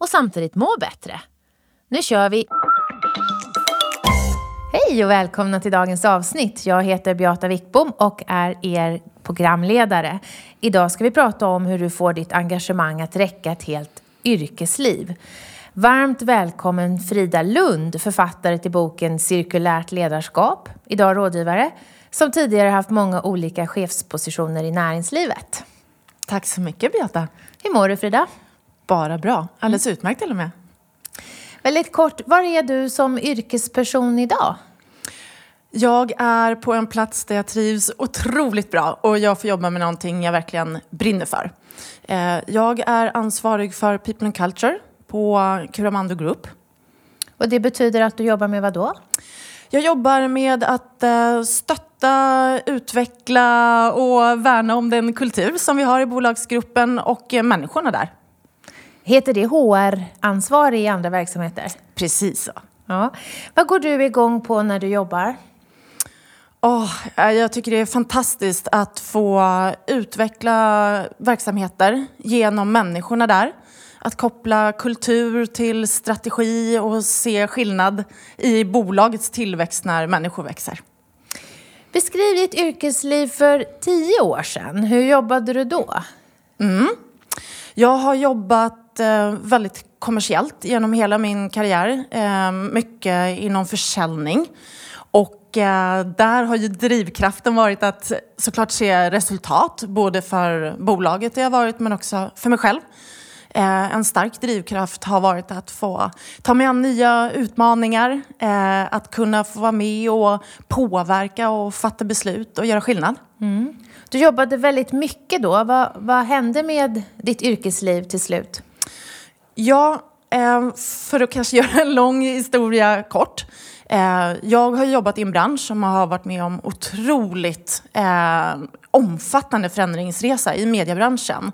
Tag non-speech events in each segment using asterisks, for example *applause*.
och samtidigt må bättre. Nu kör vi! Hej och välkomna till dagens avsnitt. Jag heter Beata Wickbom och är er programledare. Idag ska vi prata om hur du får ditt engagemang att räcka ett helt yrkesliv. Varmt välkommen Frida Lund, författare till boken Cirkulärt ledarskap, idag rådgivare, som tidigare haft många olika chefspositioner i näringslivet. Tack så mycket Beata. Hur mår du Frida? Bara bra. Alldeles mm. utmärkt till och med. Väldigt kort, var är du som yrkesperson idag? Jag är på en plats där jag trivs otroligt bra och jag får jobba med någonting jag verkligen brinner för. Eh, jag är ansvarig för People and Culture på Curamando Group. Och det betyder att du jobbar med vad då? Jag jobbar med att eh, stötta, utveckla och värna om den kultur som vi har i bolagsgruppen och människorna där. Heter det HR-ansvar i andra verksamheter? Precis så. Ja. Vad går du igång på när du jobbar? Oh, jag tycker det är fantastiskt att få utveckla verksamheter genom människorna där. Att koppla kultur till strategi och se skillnad i bolagets tillväxt när människor växer. Beskriv ditt yrkesliv för tio år sedan. Hur jobbade du då? Mm. Jag har jobbat eh, väldigt kommersiellt genom hela min karriär. Eh, mycket inom försäljning. Och eh, där har ju drivkraften varit att såklart se resultat, både för bolaget där jag varit men också för mig själv. Eh, en stark drivkraft har varit att få ta mig an nya utmaningar, eh, att kunna få vara med och påverka och fatta beslut och göra skillnad. Mm. Du jobbade väldigt mycket då. Vad, vad hände med ditt yrkesliv till slut? Ja, eh, för att kanske *laughs* göra en lång historia kort. Eh, jag har jobbat i en bransch som har varit med om otroligt eh, omfattande förändringsresa i mediebranschen.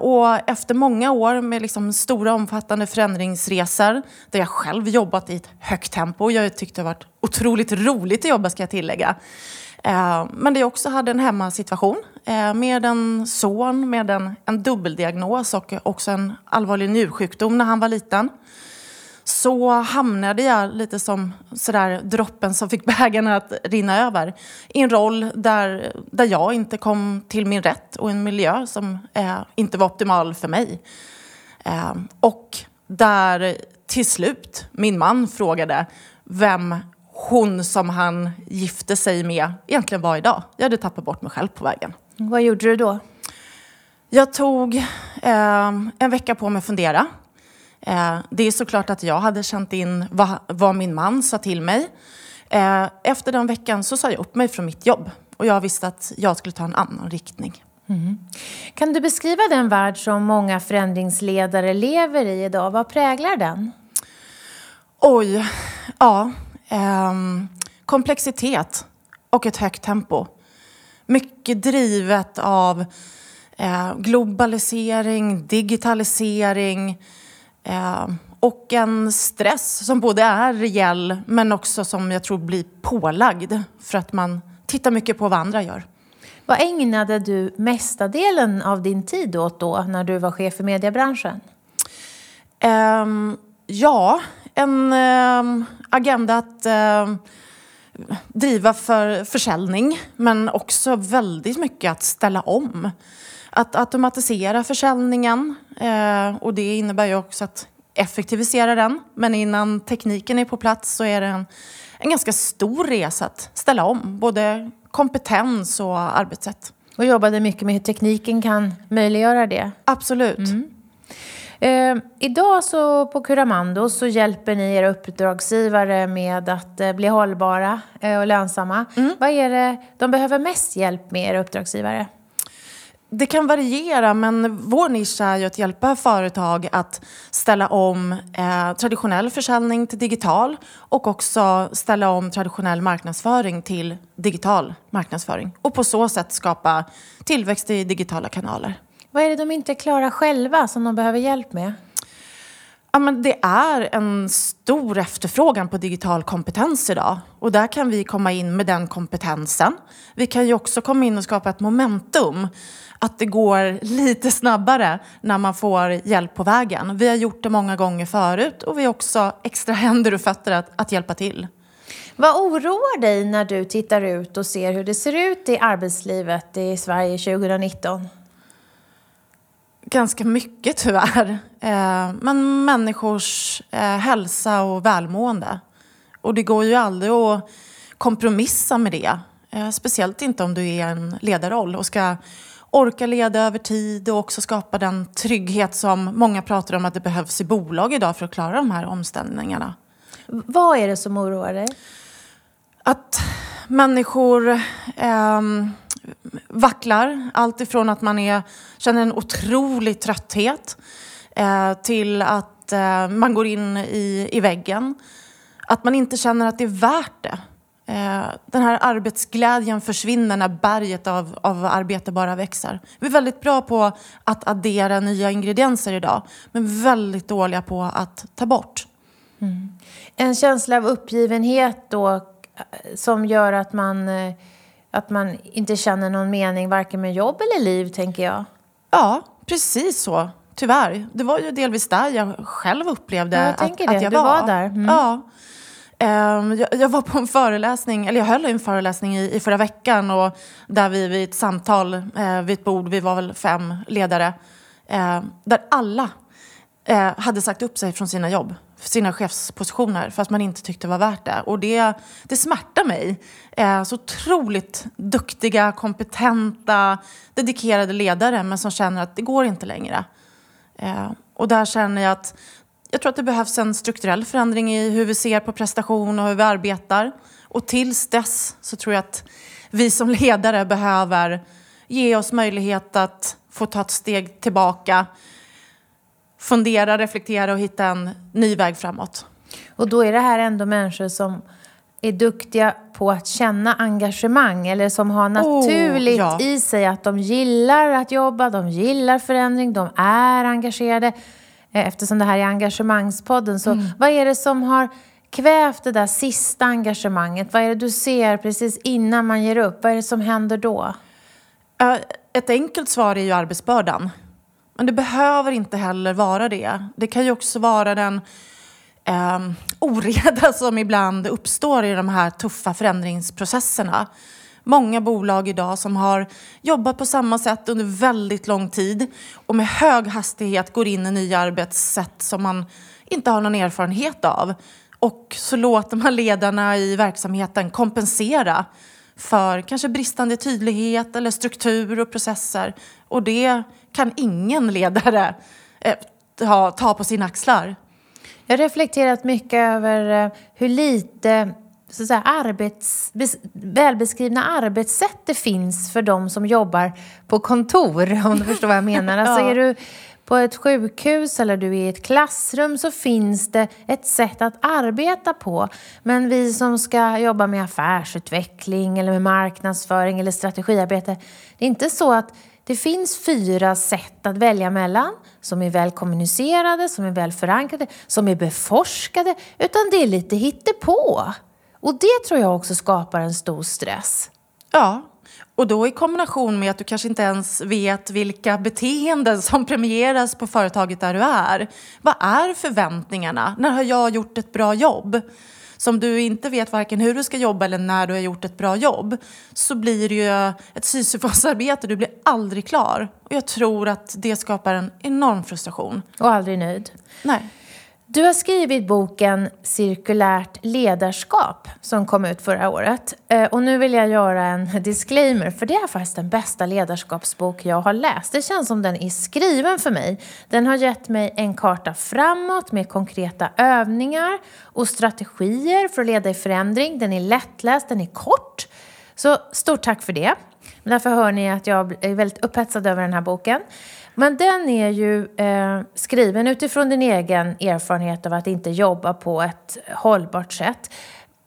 Och efter många år med liksom stora omfattande förändringsresor där jag själv jobbat i ett högt tempo. Jag tyckte det varit otroligt roligt att jobba ska jag tillägga. Eh, men där jag också hade en hemmasituation eh, med en son med en, en dubbeldiagnos och också en allvarlig njursjukdom när han var liten så hamnade jag lite som sådär droppen som fick *laughs* bägaren att rinna över i en roll där, där jag inte kom till min rätt och en miljö som eh, inte var optimal för mig. Eh, och där till slut min man frågade vem hon som han gifte sig med egentligen var idag. Jag hade tappat bort mig själv på vägen. Vad gjorde du då? Jag tog eh, en vecka på mig att fundera. Eh, det är såklart att jag hade känt in vad, vad min man sa till mig. Eh, efter den veckan så sa jag upp mig från mitt jobb och jag visste att jag skulle ta en annan riktning. Mm. Kan du beskriva den värld som många förändringsledare lever i idag? Vad präglar den? Oj, ja. Eh, komplexitet och ett högt tempo. Mycket drivet av eh, globalisering, digitalisering, Eh, och en stress som både är reell men också som jag tror blir pålagd för att man tittar mycket på vad andra gör. Vad ägnade du mesta delen av din tid åt då när du var chef för mediebranschen? Um, ja, en um, agenda att um, driva för försäljning men också väldigt mycket att ställa om att automatisera försäljningen eh, och det innebär ju också att effektivisera den. Men innan tekniken är på plats så är det en, en ganska stor resa att ställa om både kompetens och arbetssätt. Och jobbade mycket med hur tekniken kan möjliggöra det? Absolut. Mm. Eh, idag så på Curamando så hjälper ni era uppdragsgivare med att eh, bli hållbara eh, och lönsamma. Mm. Vad är det de behöver mest hjälp med, era uppdragsgivare? det kan variera, men vår nisch är ju att hjälpa företag att ställa om eh, traditionell försäljning till digital och också ställa om traditionell marknadsföring till digital marknadsföring och på så sätt skapa tillväxt i digitala kanaler. Vad är det de inte klarar själva som de behöver hjälp med? Ja, men det är en stor efterfrågan på digital kompetens idag. Och där kan vi komma in med den kompetensen. Vi kan ju också komma in och skapa ett momentum. Att det går lite snabbare när man får hjälp på vägen. Vi har gjort det många gånger förut och vi har också extra *laughs* händer och fötter att, att hjälpa till. Vad oroar dig när du tittar ut och ser hur det ser ut i arbetslivet i Sverige 2019? Ganska mycket tyvärr. Eh, men människors eh, hälsa och välmående. Och det går ju aldrig att kompromissa med det. Eh, speciellt inte om du är en ledarroll och ska orka leda över tid och också skapa den trygghet som många pratar om att det behövs i bolag idag för att klara de här omställningarna. Vad är det som oroar dig? Att människor eh, vacklar. Allt ifrån att man är, känner en otrolig trötthet eh, till att eh, man går in i, i väggen. Att man inte känner att det är värt det. Eh, den här arbetsglädjen försvinner när berget av, av arbete bara växer. Vi är väldigt bra på att addera nya ingredienser idag men väldigt dåliga på att ta bort. Mm. En känsla av uppgivenhet då eh, som gör att man eh, att man inte känner någon mening varken med jobb eller liv, tänker jag. Ja, precis så. Tyvärr. Det var ju delvis där jag själv upplevde ja, jag att, tänker det. att jag du var. var där. Mm. Ja. Um, jag, jag, var på en föreläsning, eller jag höll en föreläsning i, i förra veckan och där vi vid ett samtal uh, vid ett bord, vi var väl fem ledare, uh, där alla uh, hade sagt upp sig från sina jobb sina chefspositioner fast man inte tyckte det var värt det. Och det, det smärtar mig. Eh, så otroligt duktiga, kompetenta, dedikerade ledare men som känner att det går inte längre. Eh, och där känner jag att jag tror att det behövs en strukturell förändring i hur vi ser på prestation och hur vi arbetar. Och tills dess så tror jag att vi som ledare behöver ge oss möjlighet att få ta ett steg tillbaka fundera, reflektera och hitta en ny väg framåt. Och då är det här ändå människor som är duktiga på att känna engagemang eller som har naturligt oh, ja. i sig att de gillar att jobba, de gillar förändring, de är engagerade. Eh, eftersom det här är engagemangspodden, så mm. vad är det som har kvävt det där sista engagemanget? Vad är det du ser precis innan man ger upp? Vad är det som händer då? Ett enkelt svar är ju arbetsbördan. Men det behöver inte heller vara det. Det kan ju också vara den eh, oreda *laughs* som ibland uppstår i de här tuffa förändringsprocesserna. Många bolag idag som har jobbat på samma sätt under väldigt lång tid och med hög hastighet går in i nya arbetssätt som man inte har någon erfarenhet av. Och så låter man ledarna i verksamheten kompensera för kanske bristande tydlighet eller struktur och processer. Och det kan ingen ledare eh, ta, ta på sina axlar. Jag har reflekterat mycket över eh, hur lite så att säga, arbets, välbeskrivna arbetssätt det finns för de som jobbar på kontor, *laughs* om du förstår vad jag menar. Alltså, *laughs* ja. är du på ett sjukhus eller du är i ett klassrum så finns det ett sätt att arbeta på. Men vi som ska jobba med affärsutveckling eller med marknadsföring eller strategiarbete, det är inte så att det finns fyra sätt att välja mellan som är väl kommunicerade, som är väl förankrade, som är beforskade, utan det är lite hittepå. Och det tror jag också skapar en stor stress. Ja, och då i kombination med att du kanske inte ens vet vilka beteenden som premieras på företaget där du är. Vad är förväntningarna? När har jag gjort ett bra jobb? Så om du inte vet varken hur du ska jobba eller när du har gjort ett bra jobb så blir det ju ett Sisyfosarbete. Du blir aldrig klar. Och jag tror att det skapar en enorm frustration. Och aldrig nöjd. Nej. Du har skrivit boken Cirkulärt ledarskap som kom ut förra året. Eh, och nu vill jag göra en *laughs* disclaimer, för det är faktiskt den bästa ledarskapsbok jag har läst. Det känns som den är skriven för mig. Den har gett mig en karta framåt med konkreta övningar och strategier för att leda i förändring. Den är lättläst, den är kort. Så stort tack för det. Därför hör ni att jag är väldigt upphetsad över den här boken. Men den är ju eh, skriven utifrån din egen erfarenhet av att inte jobba på ett hållbart sätt.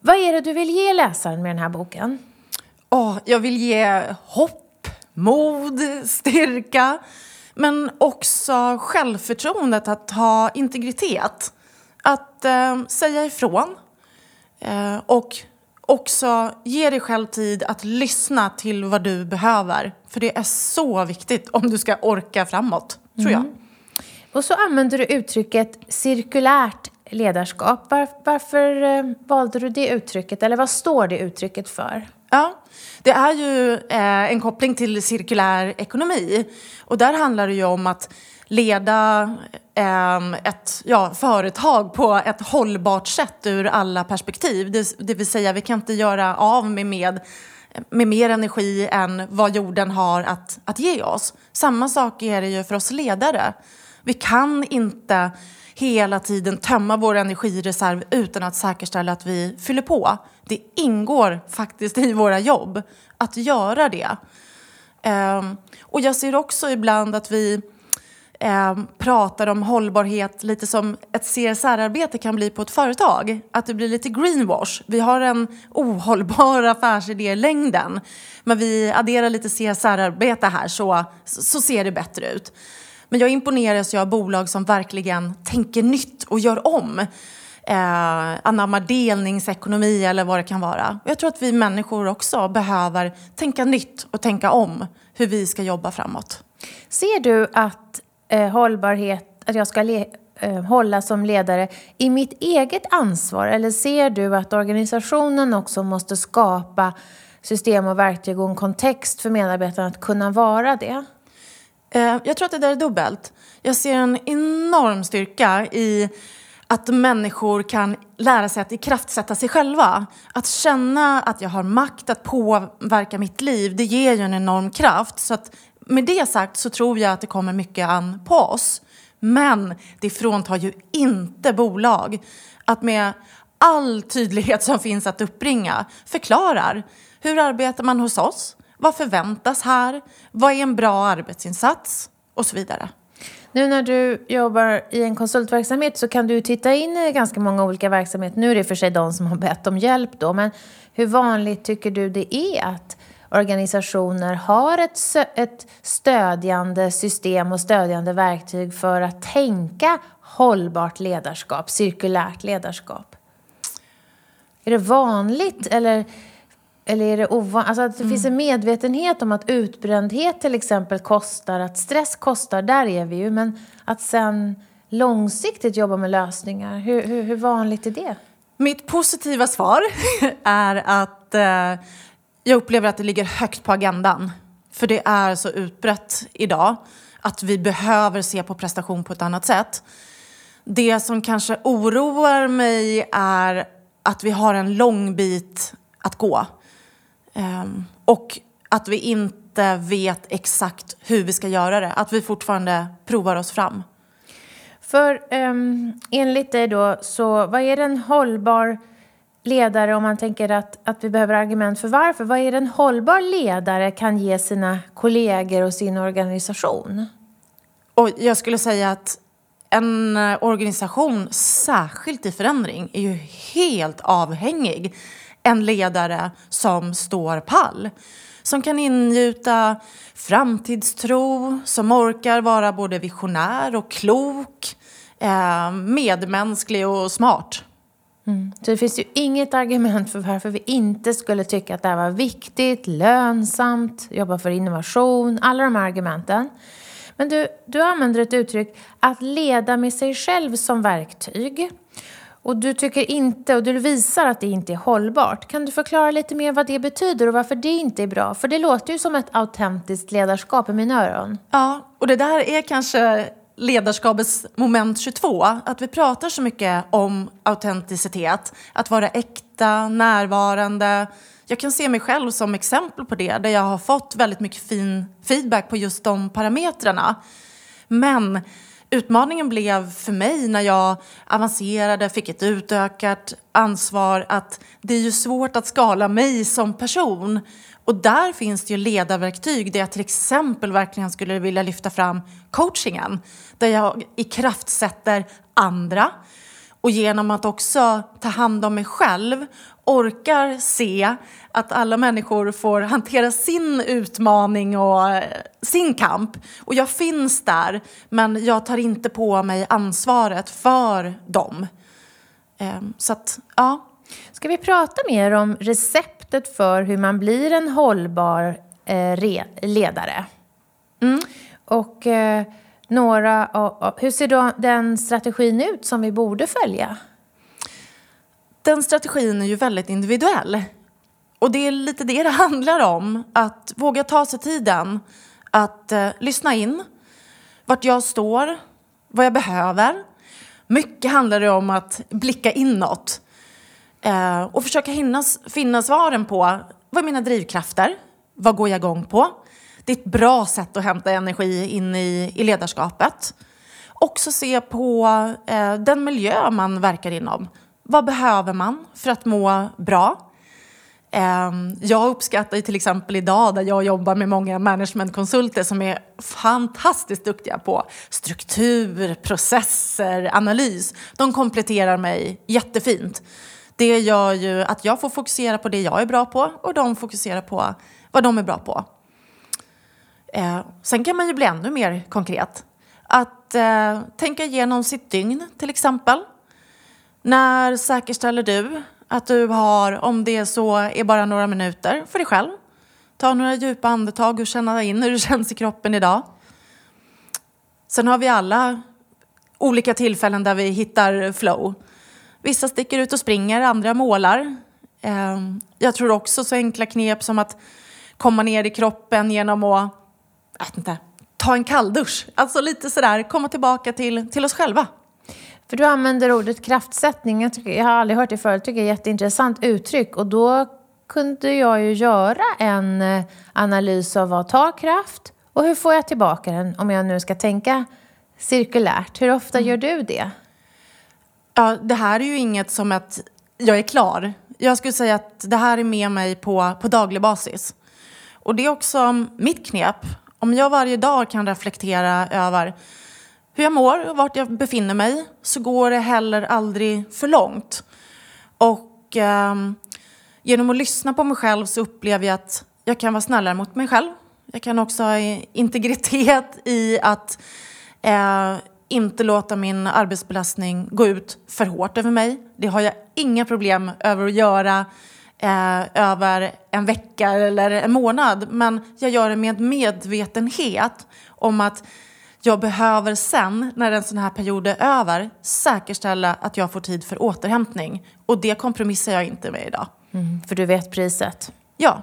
Vad är det du vill ge läsaren med den här boken? Oh, jag vill ge hopp, mod, styrka men också självförtroendet att ha integritet. Att eh, säga ifrån eh, och också ge dig själv tid att lyssna till vad du behöver. För det är så viktigt om du ska orka framåt, tror jag. Mm. Och så använder du uttrycket cirkulärt ledarskap. Var, varför eh, valde du det uttrycket? Eller vad står det uttrycket för? Ja, det är ju eh, en koppling till cirkulär ekonomi. Och där handlar det ju om att leda Ehm, ett ja, företag på ett hållbart sätt ur alla perspektiv. Det, det vill säga, vi kan inte göra av med, med, med mer energi än vad jorden har att, att ge oss. Samma sak är det ju för oss ledare. Vi kan inte hela tiden tömma vår energireserv utan att säkerställa att vi fyller på. Det ingår faktiskt i våra jobb att göra det. Ehm, och jag ser också ibland att vi Eh, pratar om hållbarhet lite som ett CSR-arbete kan bli på ett företag. Att det blir lite greenwash. Vi har en ohållbar *laughs* affärsidé i längden men vi adderar lite CSR-arbete här så, så ser det bättre ut. Men jag imponeras ju av bolag som verkligen tänker nytt och gör om. Eh, anammar delningsekonomi eller vad det kan vara. Jag tror att vi människor också behöver tänka nytt och tänka om hur vi ska jobba framåt. Ser du att eh, hållbarhet, att jag ska le, eh, hålla som ledare i mitt eget ansvar? Eller ser du att organisationen också måste skapa system och verktyg och en kontext för medarbetarna att kunna vara det? Eh, jag tror att det där är dubbelt. Jag ser en enorm styrka i att människor kan lära sig att ikraftsätta sig själva. Att känna att jag har makt att påverka mitt liv, det ger ju en enorm kraft. Så att med det sagt så tror jag att det kommer mycket an på oss. Men det fråntar ju inte bolag att med all tydlighet som finns att uppbringa förklarar hur arbetar man hos oss? Vad förväntas här? Vad är en bra arbetsinsats? Och så vidare. Nu när du jobbar i en konsultverksamhet så kan du titta in i ganska många olika verksamheter. Nu är det för sig de som har bett om hjälp då, men hur vanligt tycker du det är att organisationer har ett, ett stödjande system och stödjande verktyg för att tänka hållbart ledarskap, cirkulärt ledarskap? Är det vanligt eller eller är det ovanligt? Alltså att det mm. finns en medvetenhet om att utbrändhet till exempel kostar, att stress kostar, där är vi ju. Men att sen långsiktigt jobba med lösningar, hur, hur, hur vanligt är det? Mitt positiva svar *laughs* är att eh, jag upplever att det ligger högt på agendan. För det är så utbrett idag att vi behöver se på prestation på ett annat sätt. Det som kanske oroar mig är att vi har en lång bit att gå Um, och att vi inte vet exakt hur vi ska göra det. Att vi fortfarande provar oss fram. För um, enligt dig då, så vad är en hållbar ledare om man tänker att, att vi behöver argument för varför? Vad är det en hållbar ledare kan ge sina kollegor och sin organisation? Och jag skulle säga att en eh, organisation, särskilt i förändring, är ju helt avhängig en ledare som står pall. Som kan ingjuta framtidstro, som orkar vara både visionär och klok, eh, medmänsklig och smart. Mm. Så det finns ju inget argument för varför vi inte skulle tycka att det här var viktigt, lönsamt, jobba för innovation, alla de här argumenten. Men du, du använder ett uttryck, att leda med sig själv som verktyg. Och du tycker inte, och du visar att det inte är hållbart. Kan du förklara lite mer vad det betyder och varför det inte är bra? För det låter ju som ett autentiskt ledarskap i mina öron. Ja, och det där är kanske ledarskapets moment 22. Att vi pratar så mycket om autenticitet, att vara äkta, närvarande. Jag kan se mig själv som exempel på det, där jag har fått väldigt mycket fin feedback på just de parametrarna. Men utmaningen blev för mig när jag avancerade, fick ett utökat ansvar att det är ju svårt att skala mig som person. Och där finns det ju ledarverktyg där jag till exempel verkligen skulle vilja lyfta fram coachingen. Där jag i kraft sätter andra och genom att också ta hand om mig själv orkar se att alla människor får hantera sin utmaning och eh, sin kamp. Och jag finns där, men jag tar inte på mig ansvaret för dem. Ehm, så att, ja. Ska vi prata mer om receptet för hur man blir en hållbar eh, ledare? Mm. Och eh, några, hur ser då den strategin ut som vi borde följa? Den strategin är ju väldigt individuell. Och det är lite det det *laughs* handlar om. Att våga ta sig tiden att eh, lyssna in vart jag står, vad jag behöver. Mycket handlar det om att blicka inåt eh, och försöka hinnas, finna svaren på vad är mina drivkrafter? Vad går jag igång på? Det är ett bra sätt att hämta energi in i, i ledarskapet. Också se på eh, den miljö man verkar inom. Vad behöver man för att må bra? Ehm, jag uppskattar ju till exempel idag där jag jobbar med många managementkonsulter som är fantastiskt duktiga på struktur, processer, analys. De kompletterar mig jättefint. Det gör ju att jag får fokusera på det jag är bra på och de fokuserar på vad de är bra på. Ehm, sen kan man ju bli ännu mer konkret. Att eh, tänka igenom sitt dygn till exempel. När säkerställer du att du har, om det så är bara några minuter för dig själv. Ta några djupa andetag och känna in hur det *laughs* känns i kroppen idag. Sen har vi alla olika tillfällen där vi hittar flow. Vissa sticker ut och springer, andra målar. Ehm, jag tror också så enkla knep som att komma ner i kroppen genom att jag vet inte, ta en kalldusch. Alltså lite sådär, komma tillbaka till, till oss själva. För du använder ordet kraftsättning. Jag, tycker, jag har aldrig hört det förut. tycker det är ett jätteintressant uttryck. Och då kunde jag ju göra en eh, analys av vad tar kraft och hur får jag tillbaka den om jag nu ska tänka cirkulärt. Hur ofta mm. gör du det? Ja, det här är ju inget som att jag är klar. Jag skulle säga att det här är med mig på, på daglig basis. Och det är också mitt knep om jag varje dag kan reflektera över hur jag mår och vart jag befinner mig så går det heller aldrig för långt. Och eh, genom att lyssna på mig själv så upplever jag att jag kan vara snällare mot mig själv. Jag kan också ha integritet i att eh, inte låta min arbetsbelastning gå ut för hårt över mig. Det har jag inga problem över att göra eh, över en vecka eller en månad. Men jag gör det med medvetenhet om att jag behöver sen, när en sån här period är över, säkerställa att jag får tid för återhämtning. Och det kompromissar jag inte med idag. Mm, för du vet priset? Ja.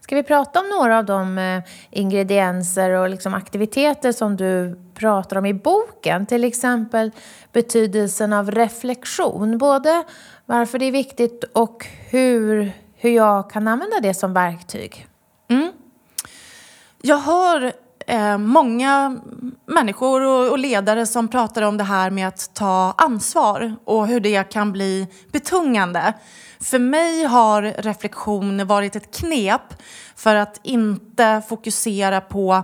Ska vi prata om några av de eh, ingredienser och liksom aktiviteter som du pratar om i boken? Till exempel betydelsen av reflektion. Både varför det är viktigt och hur, hur jag kan använda det som verktyg. Mm. Jag hör eh, många människor och, och, ledare som pratar om det här med att ta ansvar och hur det kan bli betungande. För mig har reflektion varit ett knep för att inte fokusera på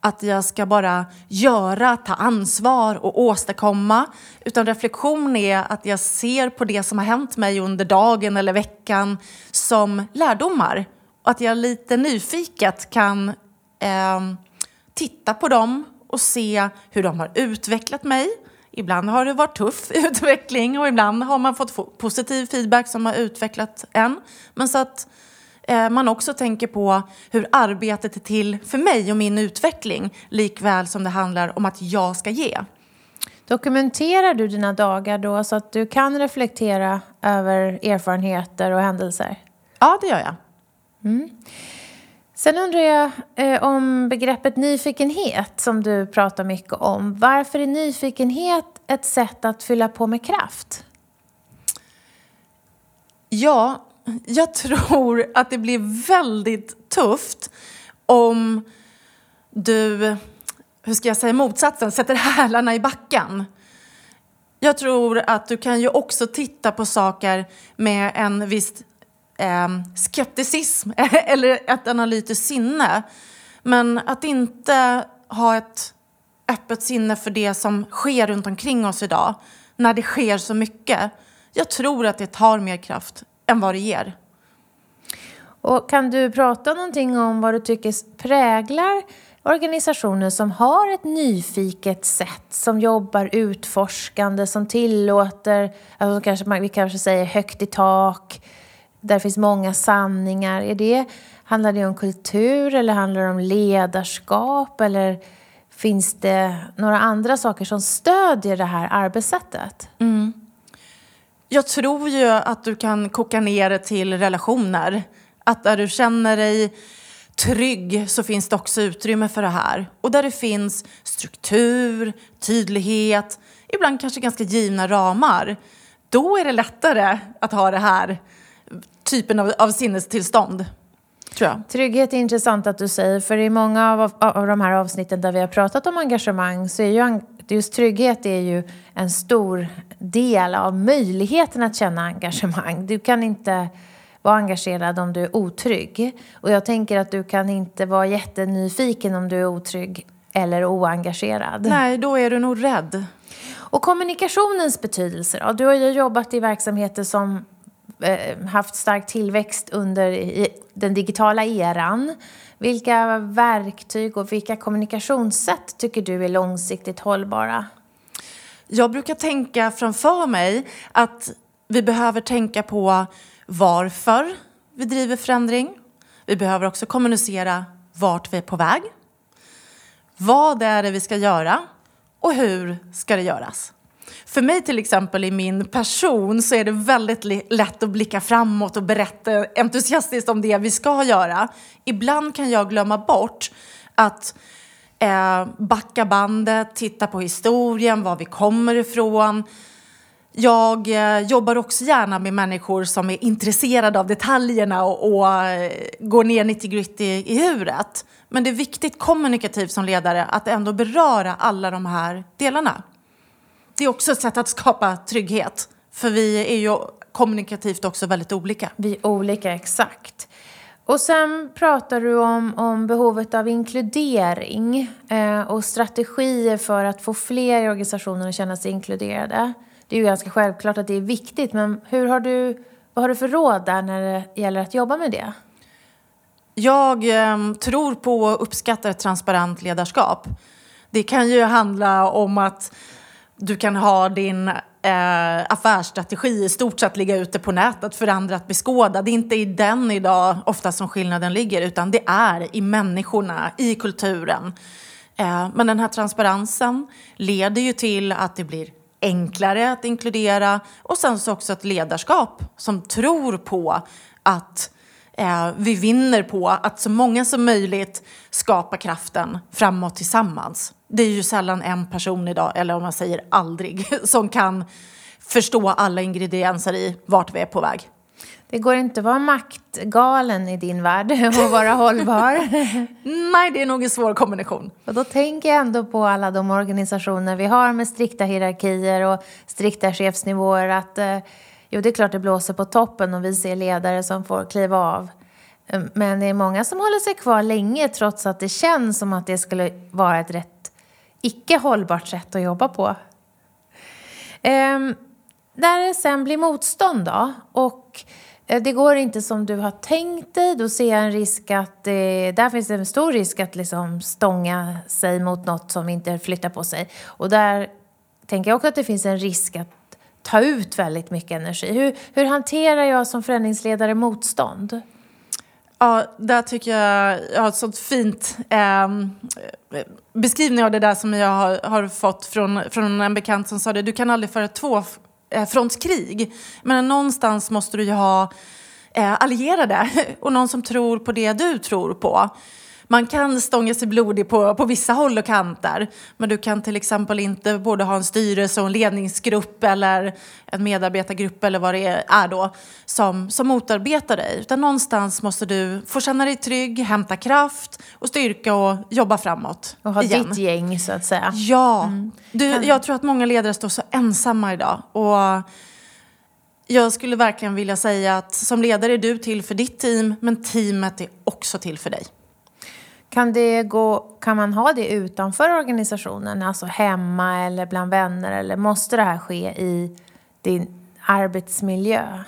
att jag ska bara göra, ta ansvar och åstadkomma. Utan reflektion är att jag ser på det som har hänt mig under dagen eller veckan som lärdomar. Och att jag lite nyfiket kan eh, titta på dem och se hur de har utvecklat mig. Ibland har det varit tuff *laughs* utveckling och ibland har man fått positiv feedback som har utvecklat en. Men så att eh, man också tänker på hur arbetet är till för mig och min utveckling likväl som det handlar om att jag ska ge. Dokumenterar du dina dagar då så att du kan reflektera över erfarenheter och händelser? Ja, det gör jag. Mm. Sen undrar jag eh, om begreppet nyfikenhet som du pratar mycket om. Varför är nyfikenhet ett sätt att fylla på med kraft? Ja, jag tror att det blir väldigt tufft om du hur ska jag säga motsatsen, sätter hälarna i backen. Jag tror att du kan ju också titta på saker med en viss eh, skepticism *laughs* eller ett analytiskt sinne. Men att inte ha ett öppet sinne för det som sker runt omkring oss idag, när det sker så mycket. Jag tror att det tar mer kraft än vad det ger. Och kan du prata någonting om vad du tycker präglar organisationer som har ett nyfiket sätt, som jobbar utforskande, som tillåter, alltså kanske, vi kanske säger högt i tak, där finns många sanningar. Är det, handlar det om kultur eller handlar det om ledarskap eller finns det några andra saker som stödjer det här arbetssättet? Mm. Jag tror ju att du kan koka ner det till relationer. Att där du känner dig trygg så finns det också utrymme för det här. Och där det finns struktur, tydlighet, ibland kanske ganska givna ramar. Då är det lättare att ha det här typen av, av sinnestillstånd. Tror jag. Trygghet är intressant att du säger, för i många av, av de här avsnitten där vi har pratat om engagemang så är ju just trygghet är ju en stor del av möjligheten att känna engagemang. Du kan inte vara engagerad om du är otrygg. Och jag tänker att du kan inte vara jättenyfiken om du är otrygg eller oengagerad. Nej, då är du nog rädd. Och kommunikationens betydelse då? Du har ju jobbat i verksamheter som Eh, haft stark tillväxt under den digitala eran. Vilka verktyg och vilka kommunikationssätt tycker du är långsiktigt hållbara? Jag brukar tänka framför mig att vi behöver tänka på varför vi driver förändring. Vi behöver också kommunicera vart vi är på väg. Vad är det vi ska göra och hur ska det göras? För mig till exempel i min person så är det väldigt lätt att blicka framåt och berätta entusiastiskt om det vi ska göra. Ibland kan jag glömma bort att eh, backa bandet, titta på historien, var vi kommer ifrån, jag eh, jobbar också gärna med människor som är intresserade av detaljerna och, och eh, går ner 90 gritty i huret. Men det är viktigt kommunikativt som ledare att ändå beröra alla de här delarna. Det är också ett sätt att skapa trygghet. För vi är ju kommunikativt också väldigt olika. Vi är olika, exakt. Och sen pratar du om, om behovet av inkludering eh, och strategier för att få fler i organisationen att känna sig inkluderade det är ju ganska självklart att det är viktigt, men hur har du, vad har du för råd där när det gäller att jobba med det? Jag eh, tror på och uppskattar ett transparent ledarskap. Det kan ju handla om att du kan ha din eh, affärsstrategi i stort sett ligga ute på nätet för andra att beskåda. Det är inte i den idag ofta som skillnaden ligger, utan det är i människorna, i kulturen. Eh, men den här transparensen leder ju till att det blir enklare att inkludera och sen så också ett ledarskap som tror på att eh, vi vinner på att så många som möjligt skapar kraften framåt tillsammans. Det är ju sällan en person idag, eller om man säger aldrig, *laughs* som kan förstå alla ingredienser i vart vi är på väg. Det går inte att vara maktgalen i din värld *laughs* och vara hållbar. *laughs* Nej, det är nog en svår kombination. Och då tänker jag ändå på alla de organisationer vi har med strikta hierarkier och strikta chefsnivåer. Att, eh, jo, det är klart det blåser på toppen och vi ser ledare som får kliva av. Ehm, men det är många som håller sig kvar länge trots att det känns som att det skulle vara ett rätt icke hållbart sätt att jobba på. Ehm, när det sen blir motstånd då och eh, det går inte som du har tänkt dig, då ser jag en risk att det, där finns det en stor risk att liksom stånga sig mot något som inte flyttar på sig. Och där tänker jag också att det finns en risk att ta ut väldigt mycket energi. Hur, hur hanterar jag som förändringsledare motstånd? Ja, där tycker jag jag har ett sånt fint eh, beskrivning av det där som jag har, har, fått från, från en bekant som sa det. Du kan aldrig föra två Eh, frontskrig. Men någonstans måste du ju ha eh, allierade *laughs* och någon som tror på det du tror på man kan stånga sig blodig på, på vissa håll och kanter. Men du kan till exempel inte både ha en styrelse och en ledningsgrupp eller en medarbetargrupp eller vad det är då som, som motarbetar dig. Utan någonstans måste du få känna dig trygg, hämta kraft och styrka och jobba framåt. Och ha igen. ditt gäng så att säga. Ja, mm. du, jag tror att många ledare står så ensamma idag. Och jag skulle verkligen vilja säga att som ledare är du till för ditt team, men teamet är också till för dig. Kan, det gå, kan man ha det utanför organisationen, alltså hemma eller bland vänner? Eller måste det här ske i din arbetsmiljö?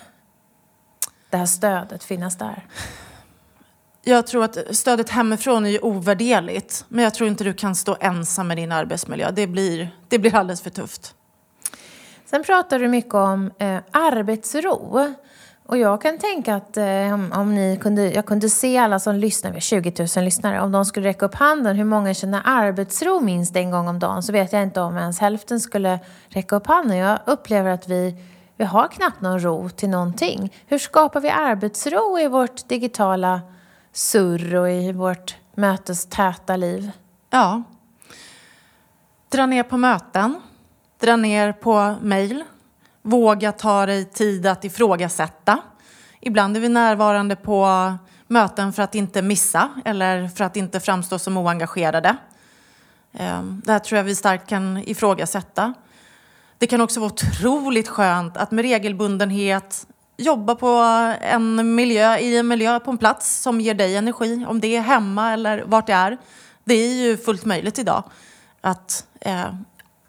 Det här stödet finnas där? Jag tror att stödet hemifrån är ju ovärderligt. Men jag tror inte du kan stå ensam med din arbetsmiljö. Det blir, det blir alldeles för tufft. Sen pratar du mycket om eh, arbetsro. Och jag kan tänka att eh, om, om, ni kunde, jag kunde se alla som lyssnar, vi har 20 000 lyssnare, om de skulle räcka upp handen hur många känner arbetsro minst en gång om dagen så vet jag inte om ens hälften skulle räcka upp handen. Jag upplever att vi, vi har knappt någon ro till någonting. Hur skapar vi arbetsro i vårt digitala surr och i vårt mötestäta liv? Ja. Dra ner på möten. Dra ner på mejl. Våga ta dig tid att ifrågasätta. Ibland är vi närvarande på möten för att inte missa eller för att inte framstå som oengagerade. Ehm, det här tror jag vi starkt kan ifrågasätta. Det kan också vara otroligt skönt att med regelbundenhet jobba på en miljö, i en miljö på en plats som ger dig energi. Om det är hemma eller vart det är. Det är ju fullt möjligt idag att eh,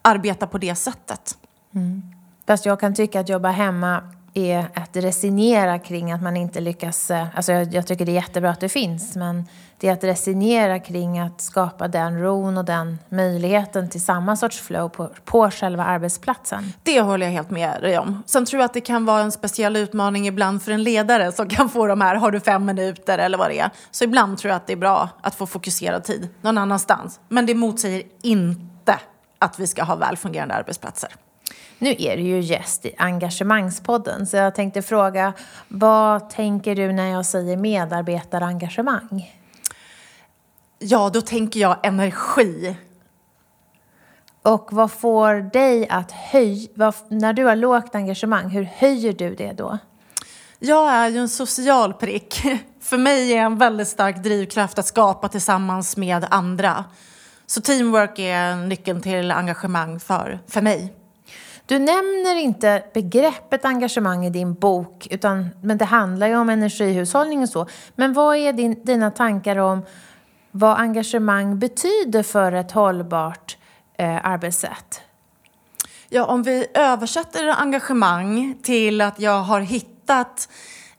arbeta på det sättet. Mm. Fast jag kan tycka att jobba hemma är att resignera kring att man inte lyckas... Eh, alltså jag, jag, tycker det är jättebra att det finns, men det är att resignera kring att skapa den ron och den möjligheten till samma sorts flow på, på själva arbetsplatsen. Det håller jag helt med dig om. Sen tror jag att det kan vara en speciell utmaning ibland för en ledare som kan få de här, har du fem minuter eller vad det är. Så ibland tror jag att det är bra att få fokuserad tid någon annanstans. Men det motsäger inte att vi ska ha välfungerande arbetsplatser. Nu är du ju gäst i Engagemangspodden så jag tänkte fråga vad tänker du när jag säger medarbetarengagemang? Ja, då tänker jag energi. Och vad får dig att höja, när du har lågt engagemang, hur höjer du det då? Jag är ju en social prick. *laughs* För mig är en väldigt stark drivkraft att skapa tillsammans med andra. Så teamwork är nyckeln till engagemang för, för mig. Du nämner inte begreppet engagemang i din bok, utan, men det handlar ju om energihushållning och så. Men vad är din, dina tankar om vad engagemang betyder för ett hållbart eh, arbetssätt? Ja, om vi översätter engagemang till att jag har hittat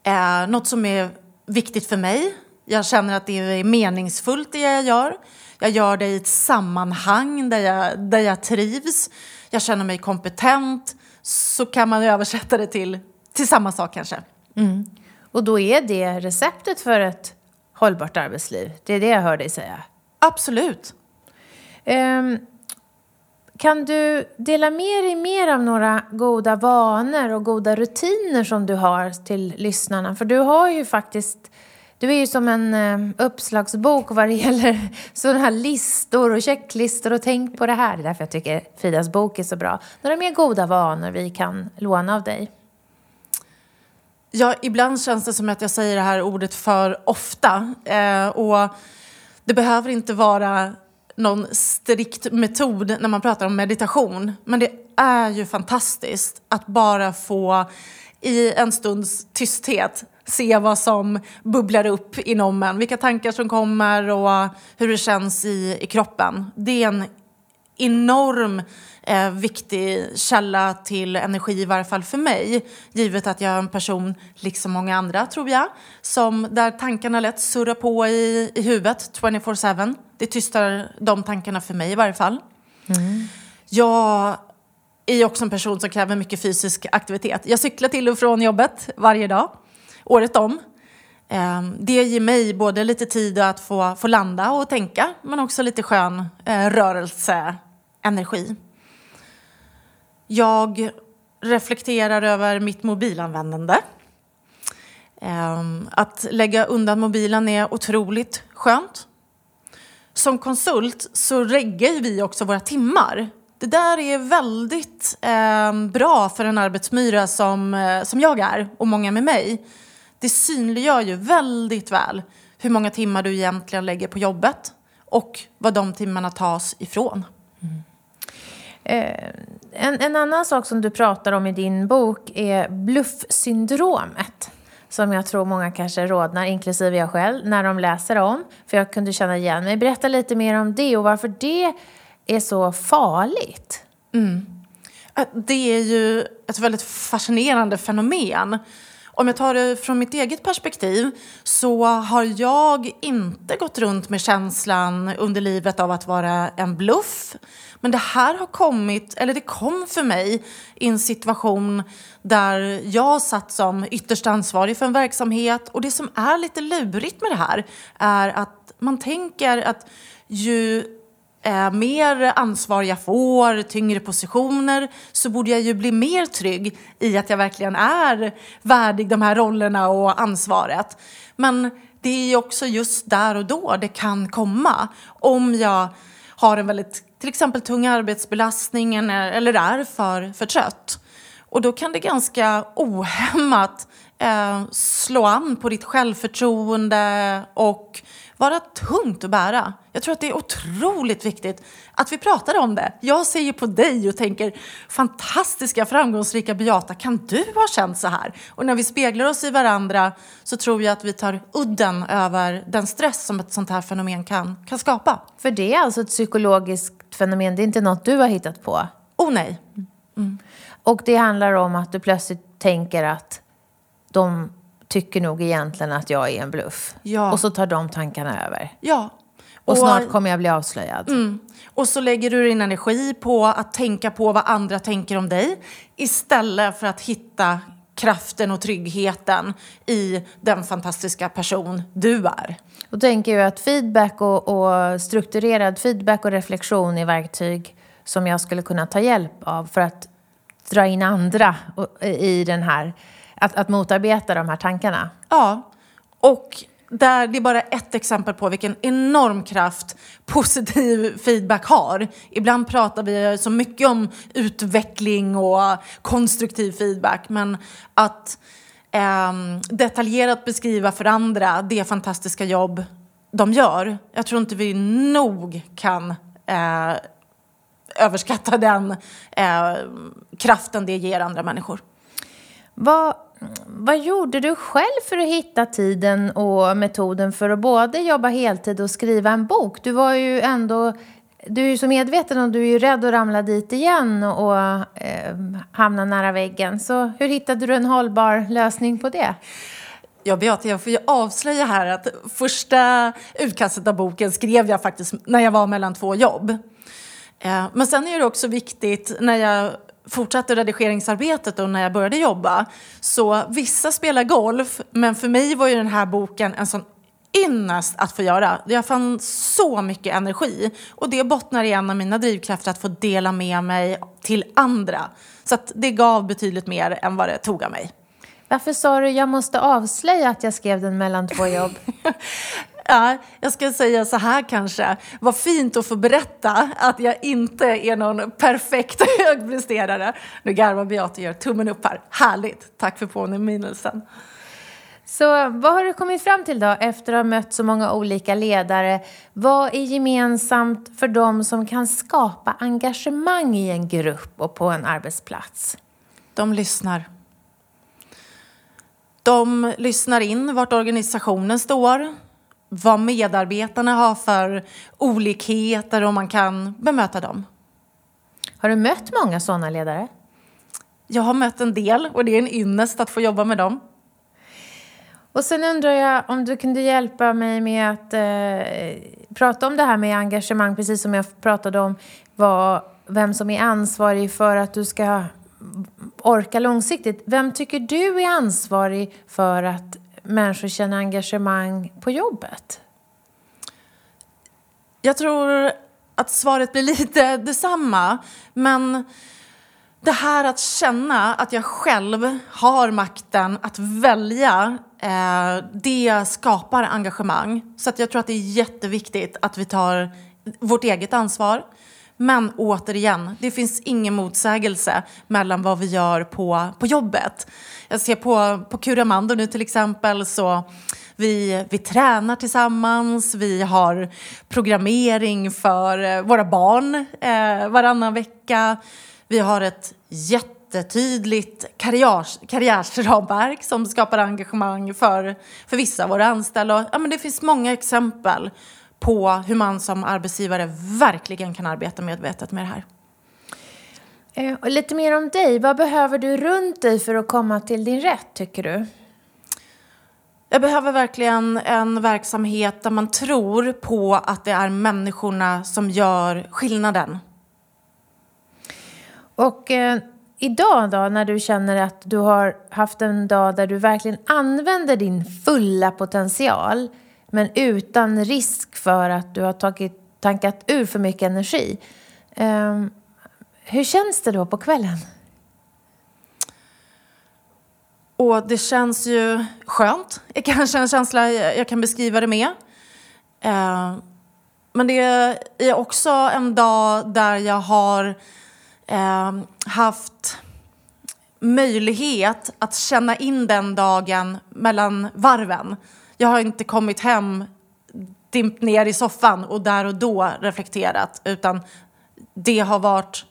eh, något som är viktigt för mig. Jag känner att det är meningsfullt det jag gör. Jag gör det i ett sammanhang där jag, där jag trivs. Jag känner mig kompetent. Så kan man översätta det till, till samma sak kanske. Mm. Och då är det receptet för ett hållbart arbetsliv? Det är det jag hör dig säga. Absolut. Um, kan du dela med dig mer av några goda vanor och goda rutiner som du har till lyssnarna? För du har ju faktiskt du är ju som en eh, uppslagsbok vad det gäller *laughs* sådana här listor och checklistor och tänk på det här. Det är därför jag tycker Fridas bok är så bra. Några mer goda vanor vi kan låna av dig? Ja, ibland känns det som att jag säger det här ordet för ofta. Eh, och det behöver inte vara någon strikt metod när man pratar om meditation. Men det är ju fantastiskt att bara få i en stunds tysthet se vad som bubblar upp inom en. Vilka tankar som kommer och hur det känns i, i kroppen. Det är en enorm eh, viktig källa till energi, i varje fall för mig. Givet att jag är en person, liksom många andra tror jag, som där tankarna lätt surrar på i, i huvudet 24-7. Det tystar de tankarna för mig i varje fall. Mm. Jag är också en person som kräver mycket fysisk aktivitet. Jag cyklar till och från jobbet varje dag året om. Ehm, det ger mig både lite tid att få, få landa och tänka men också lite skön eh, rörelseenergi. Jag reflekterar över mitt mobilanvändande. Ehm, att lägga undan mobilen är otroligt skönt. som konsult så reggar vi också våra timmar. Det där är väldigt eh, bra för en arbetsmyra som, eh, som jag är och många med mig. Det synliggör ju väldigt väl hur många timmar du egentligen lägger på jobbet och vad de timmarna tas ifrån. Mm. Eh, en, en, annan sak som du pratar om i din bok är bluffsyndromet. Som jag tror många kanske rådnar, inklusive jag själv, när de läser om. För jag kunde känna igen mig. Berätta lite mer om det och varför det är så farligt. Mm. Äh, det är ju ett väldigt fascinerande fenomen. Om jag tar det från mitt eget perspektiv så har jag inte gått runt med känslan under livet av att vara en bluff. Men det här har kommit, eller det kom för mig i en situation där jag satt som ytterst ansvarig för en verksamhet. Och det som är lite lurigt med det här är att man tänker att ju eh, mer ansvar jag får, tyngre positioner, så borde jag ju bli mer trygg i att jag verkligen är värdig de här rollerna och ansvaret. Men det är ju också just där och då det kan komma. Om jag har en väldigt, till exempel tung arbetsbelastning eller är för, för trött. Och då kan det ganska ohämmat eh, slå an på ditt självförtroende och vara tungt att bära. Jag tror att det är otroligt viktigt att vi pratar om det. Jag ser ju på dig och tänker fantastiska, framgångsrika Beata, kan du ha känt så här? Och när vi speglar oss i varandra så tror jag att vi tar udden över den stress som ett sånt här fenomen kan, kan skapa. För det är alltså ett psykologiskt fenomen, det är inte något du har hittat på? Oh nej. Mm. Och det handlar om att du plötsligt tänker att de tycker nog egentligen att jag är en bluff. Ja. Och så tar de tankarna över. Ja. Och, och snart kommer jag bli avslöjad. Mm. Och så lägger du din energi på att tänka på vad andra tänker om dig istället för att hitta kraften och tryggheten i den fantastiska person du är. Och tänker jag att feedback och, och, strukturerad feedback och reflektion är verktyg som jag skulle kunna ta hjälp av för att dra in andra i den här att, att motarbeta de här tankarna. Ja, och där, det är bara ett exempel på vilken enorm kraft positiv feedback har. Ibland pratar vi så mycket om utveckling och konstruktiv feedback, men att eh, detaljerat beskriva för andra det fantastiska jobb de gör. Jag tror inte vi nog kan eh, överskatta den eh, kraften det ger andra människor. Vad, vad gjorde du själv för att hitta tiden och metoden för att både jobba heltid och skriva en bok? Du var ju ändå du är ju så medveten och du är ju rädd att ramla dit igen och eh, hamna nära väggen. Så hur hittade du en hållbar lösning på det? Ja, Beata, jag får ju avslöja här att första utkastet av boken skrev jag faktiskt när jag var mellan två jobb. Eh, men sen är det också viktigt när jag fortsatte redigeringsarbetet och när jag började jobba. Så vissa spelar golf, men för mig var ju den här boken en sån ynnest att få göra. Jag fann så mycket energi. Och det bottnar i en av mina drivkrafter att få dela med mig till andra. Så det gav betydligt mer än vad det tog av mig. Varför sa du jag måste avslöja att jag skrev den mellan två jobb? *laughs* Ja, jag ska säga så här kanske. Vad fint att få berätta att jag inte är någon perfekt *laughs* högpresterare. Nu garvar Beata och gör tummen upp här. Härligt. Tack för påminnelsen. Så vad har du kommit fram till då efter att ha mött så många olika ledare? Vad är gemensamt för dem som kan skapa engagemang i en grupp och på en arbetsplats? De lyssnar. De lyssnar in vart organisationen står vad medarbetarna har för olikheter och man kan bemöta dem. Har du mött många sådana ledare? Jag har mött en del och det är en ynnest att få jobba med dem. Och sen undrar jag om du kunde hjälpa mig med att eh, prata om det här med engagemang, precis som jag pratade om vad, vem som är ansvarig för att du ska orka långsiktigt. Vem tycker du är ansvarig för att människor känner engagemang på jobbet? Jag tror att svaret blir lite detsamma. Men det här att känna att jag själv har makten att välja, eh, det skapar engagemang. Så att jag tror att det är jätteviktigt att vi tar vårt eget ansvar. Men återigen, det finns ingen motsägelse mellan vad vi gör på, på jobbet. Jag ser på, på Curamando nu till exempel så vi, vi tränar tillsammans, vi har programmering för eh, våra barn eh, varannan vecka. Vi har ett jättetydligt karriärs, karriärsramverk som skapar engagemang för, för vissa av våra anställda. Ja, men det finns många exempel på hur man som arbetsgivare verkligen kan arbeta medvetet med det här. Eh, och lite mer om dig. Vad behöver du runt dig för att komma till din rätt, tycker du? Jag behöver verkligen en verksamhet där man tror på att det är människorna som gör skillnaden. Och eh, idag då, när du känner att du har haft en dag där du verkligen använder din fulla potential men utan risk för att du har tagit, tankat ur för mycket energi. Eh, hur känns det då på kvällen? Och det känns ju skönt. Är kanske en känsla jag kan beskriva det med. Eh, men det är också en dag där jag har eh, haft möjlighet att känna in den dagen mellan varven. Jag har inte kommit hem, dimpt ner i soffan och där och då reflekterat utan det har varit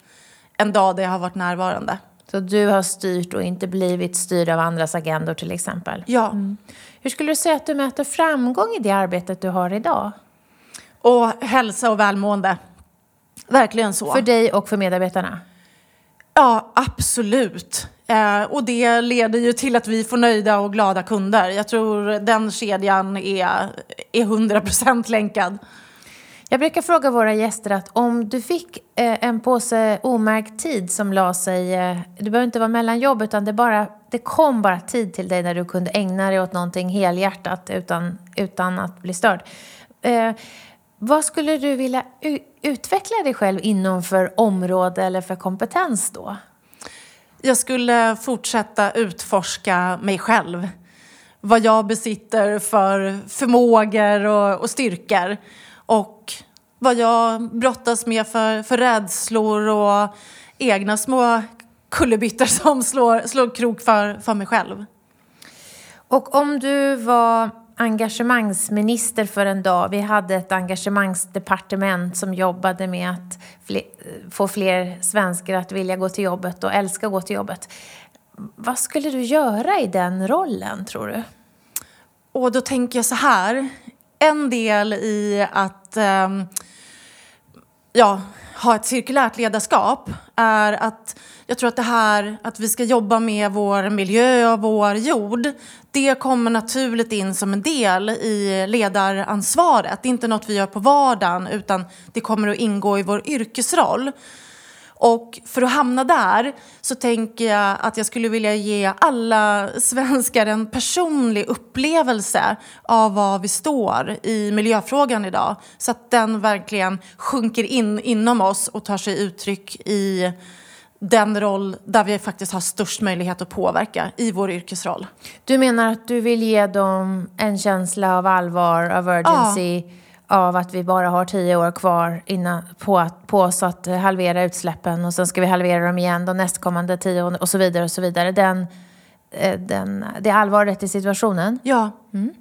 en dag där jag har varit närvarande. Så du har styrt och inte blivit styrd av andras agendor till exempel? Ja. Mm. Hur skulle du säga att du möter framgång i det arbetet du har idag? Och hälsa och välmående. Verkligen så. För dig och för medarbetarna? Ja, absolut. Eh, och det leder ju till att vi får nöjda och glada kunder. Jag tror den kedjan är, är 100% länkad. Jag brukar fråga våra gäster att om du fick eh, en påse omärkt tid som la sig, eh, det behöver inte vara mellan jobb utan det, bara, det kom bara tid till dig när du kunde ägna dig åt någonting helhjärtat utan, utan att bli störd. Eh, vad skulle du vilja utveckla dig själv inom för område eller för kompetens då? Jag skulle fortsätta utforska mig själv. Vad jag besitter för förmågor och, och styrkor. Och vad jag brottas med för, för rädslor och egna små kullerbyttor *laughs* som slår, slår krok för, för mig själv. Och om du var engagemangsminister för en dag. Vi hade ett engagemangsdepartement som jobbade med att fler, få fler svenskar att vilja gå till jobbet och älska att gå till jobbet. Vad skulle du göra i den rollen, tror du? Och då tänker jag så här. En del i att um, ja, ha ett cirkulärt ledarskap är att jag tror att det här att vi ska jobba med vår miljö och vår jord, det kommer naturligt in som en del i ledaransvaret. Det är inte något vi gör på vardagen utan det kommer att ingå i vår yrkesroll. Och för att hamna där så tänker jag att jag skulle vilja ge alla svenskar en personlig upplevelse av var vi står i miljöfrågan idag. Så att den verkligen sjunker in inom oss och tar sig uttryck i den roll där vi faktiskt har störst möjlighet att påverka i vår yrkesroll. Du menar att du vill ge dem en känsla av allvar, av urgency, ja av att vi bara har tio år kvar innan, på, att, på oss att halvera utsläppen och sen ska vi halvera dem igen de nästkommande tio och så vidare och så vidare. Den, eh, den, det allvaret i situationen. Ja. Mm.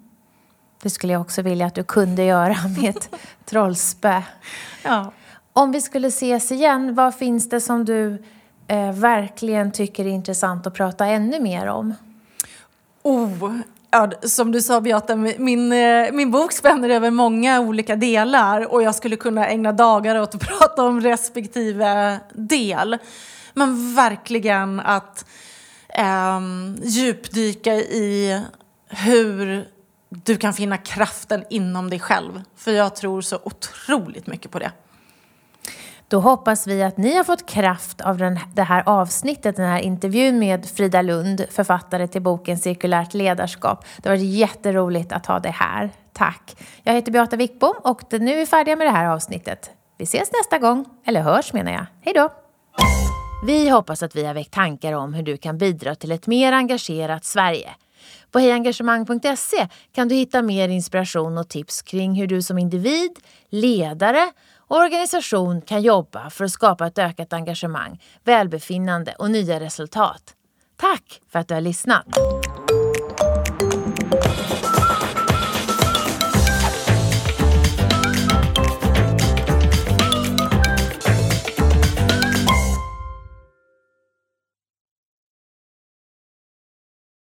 Det skulle jag också vilja att du kunde göra *laughs* med ett trollspö. Ja. Om vi skulle ses igen, vad finns det som du eh, verkligen tycker är intressant att prata ännu mer om? Oh, Ja, som du sa Beata, min, eh, min bok spänner över många olika delar och jag skulle kunna ägna dagar åt att *laughs* prata om respektive del. Men verkligen att eh, djupdyka i hur du kan finna kraften inom dig själv. För jag tror så otroligt mycket på det. Då hoppas vi att ni har fått kraft av den, det här avsnittet, den här intervjun med Frida Lund, författare till boken Cirkulärt ledarskap. Det har varit jätteroligt att ha dig här. Tack! Jag heter Beata Wickbom och nu är vi färdiga med det här avsnittet. Vi ses nästa gång, eller hörs menar jag. Hej då! Vi hoppas att vi har väckt tankar om hur du kan bidra till ett mer engagerat Sverige. På hejengagemang.se kan du hitta mer inspiration och tips kring hur du som individ, ledare organisation kan jobba för att skapa ett ökat engagemang, välbefinnande och nya resultat. Tack för att du har lyssnat!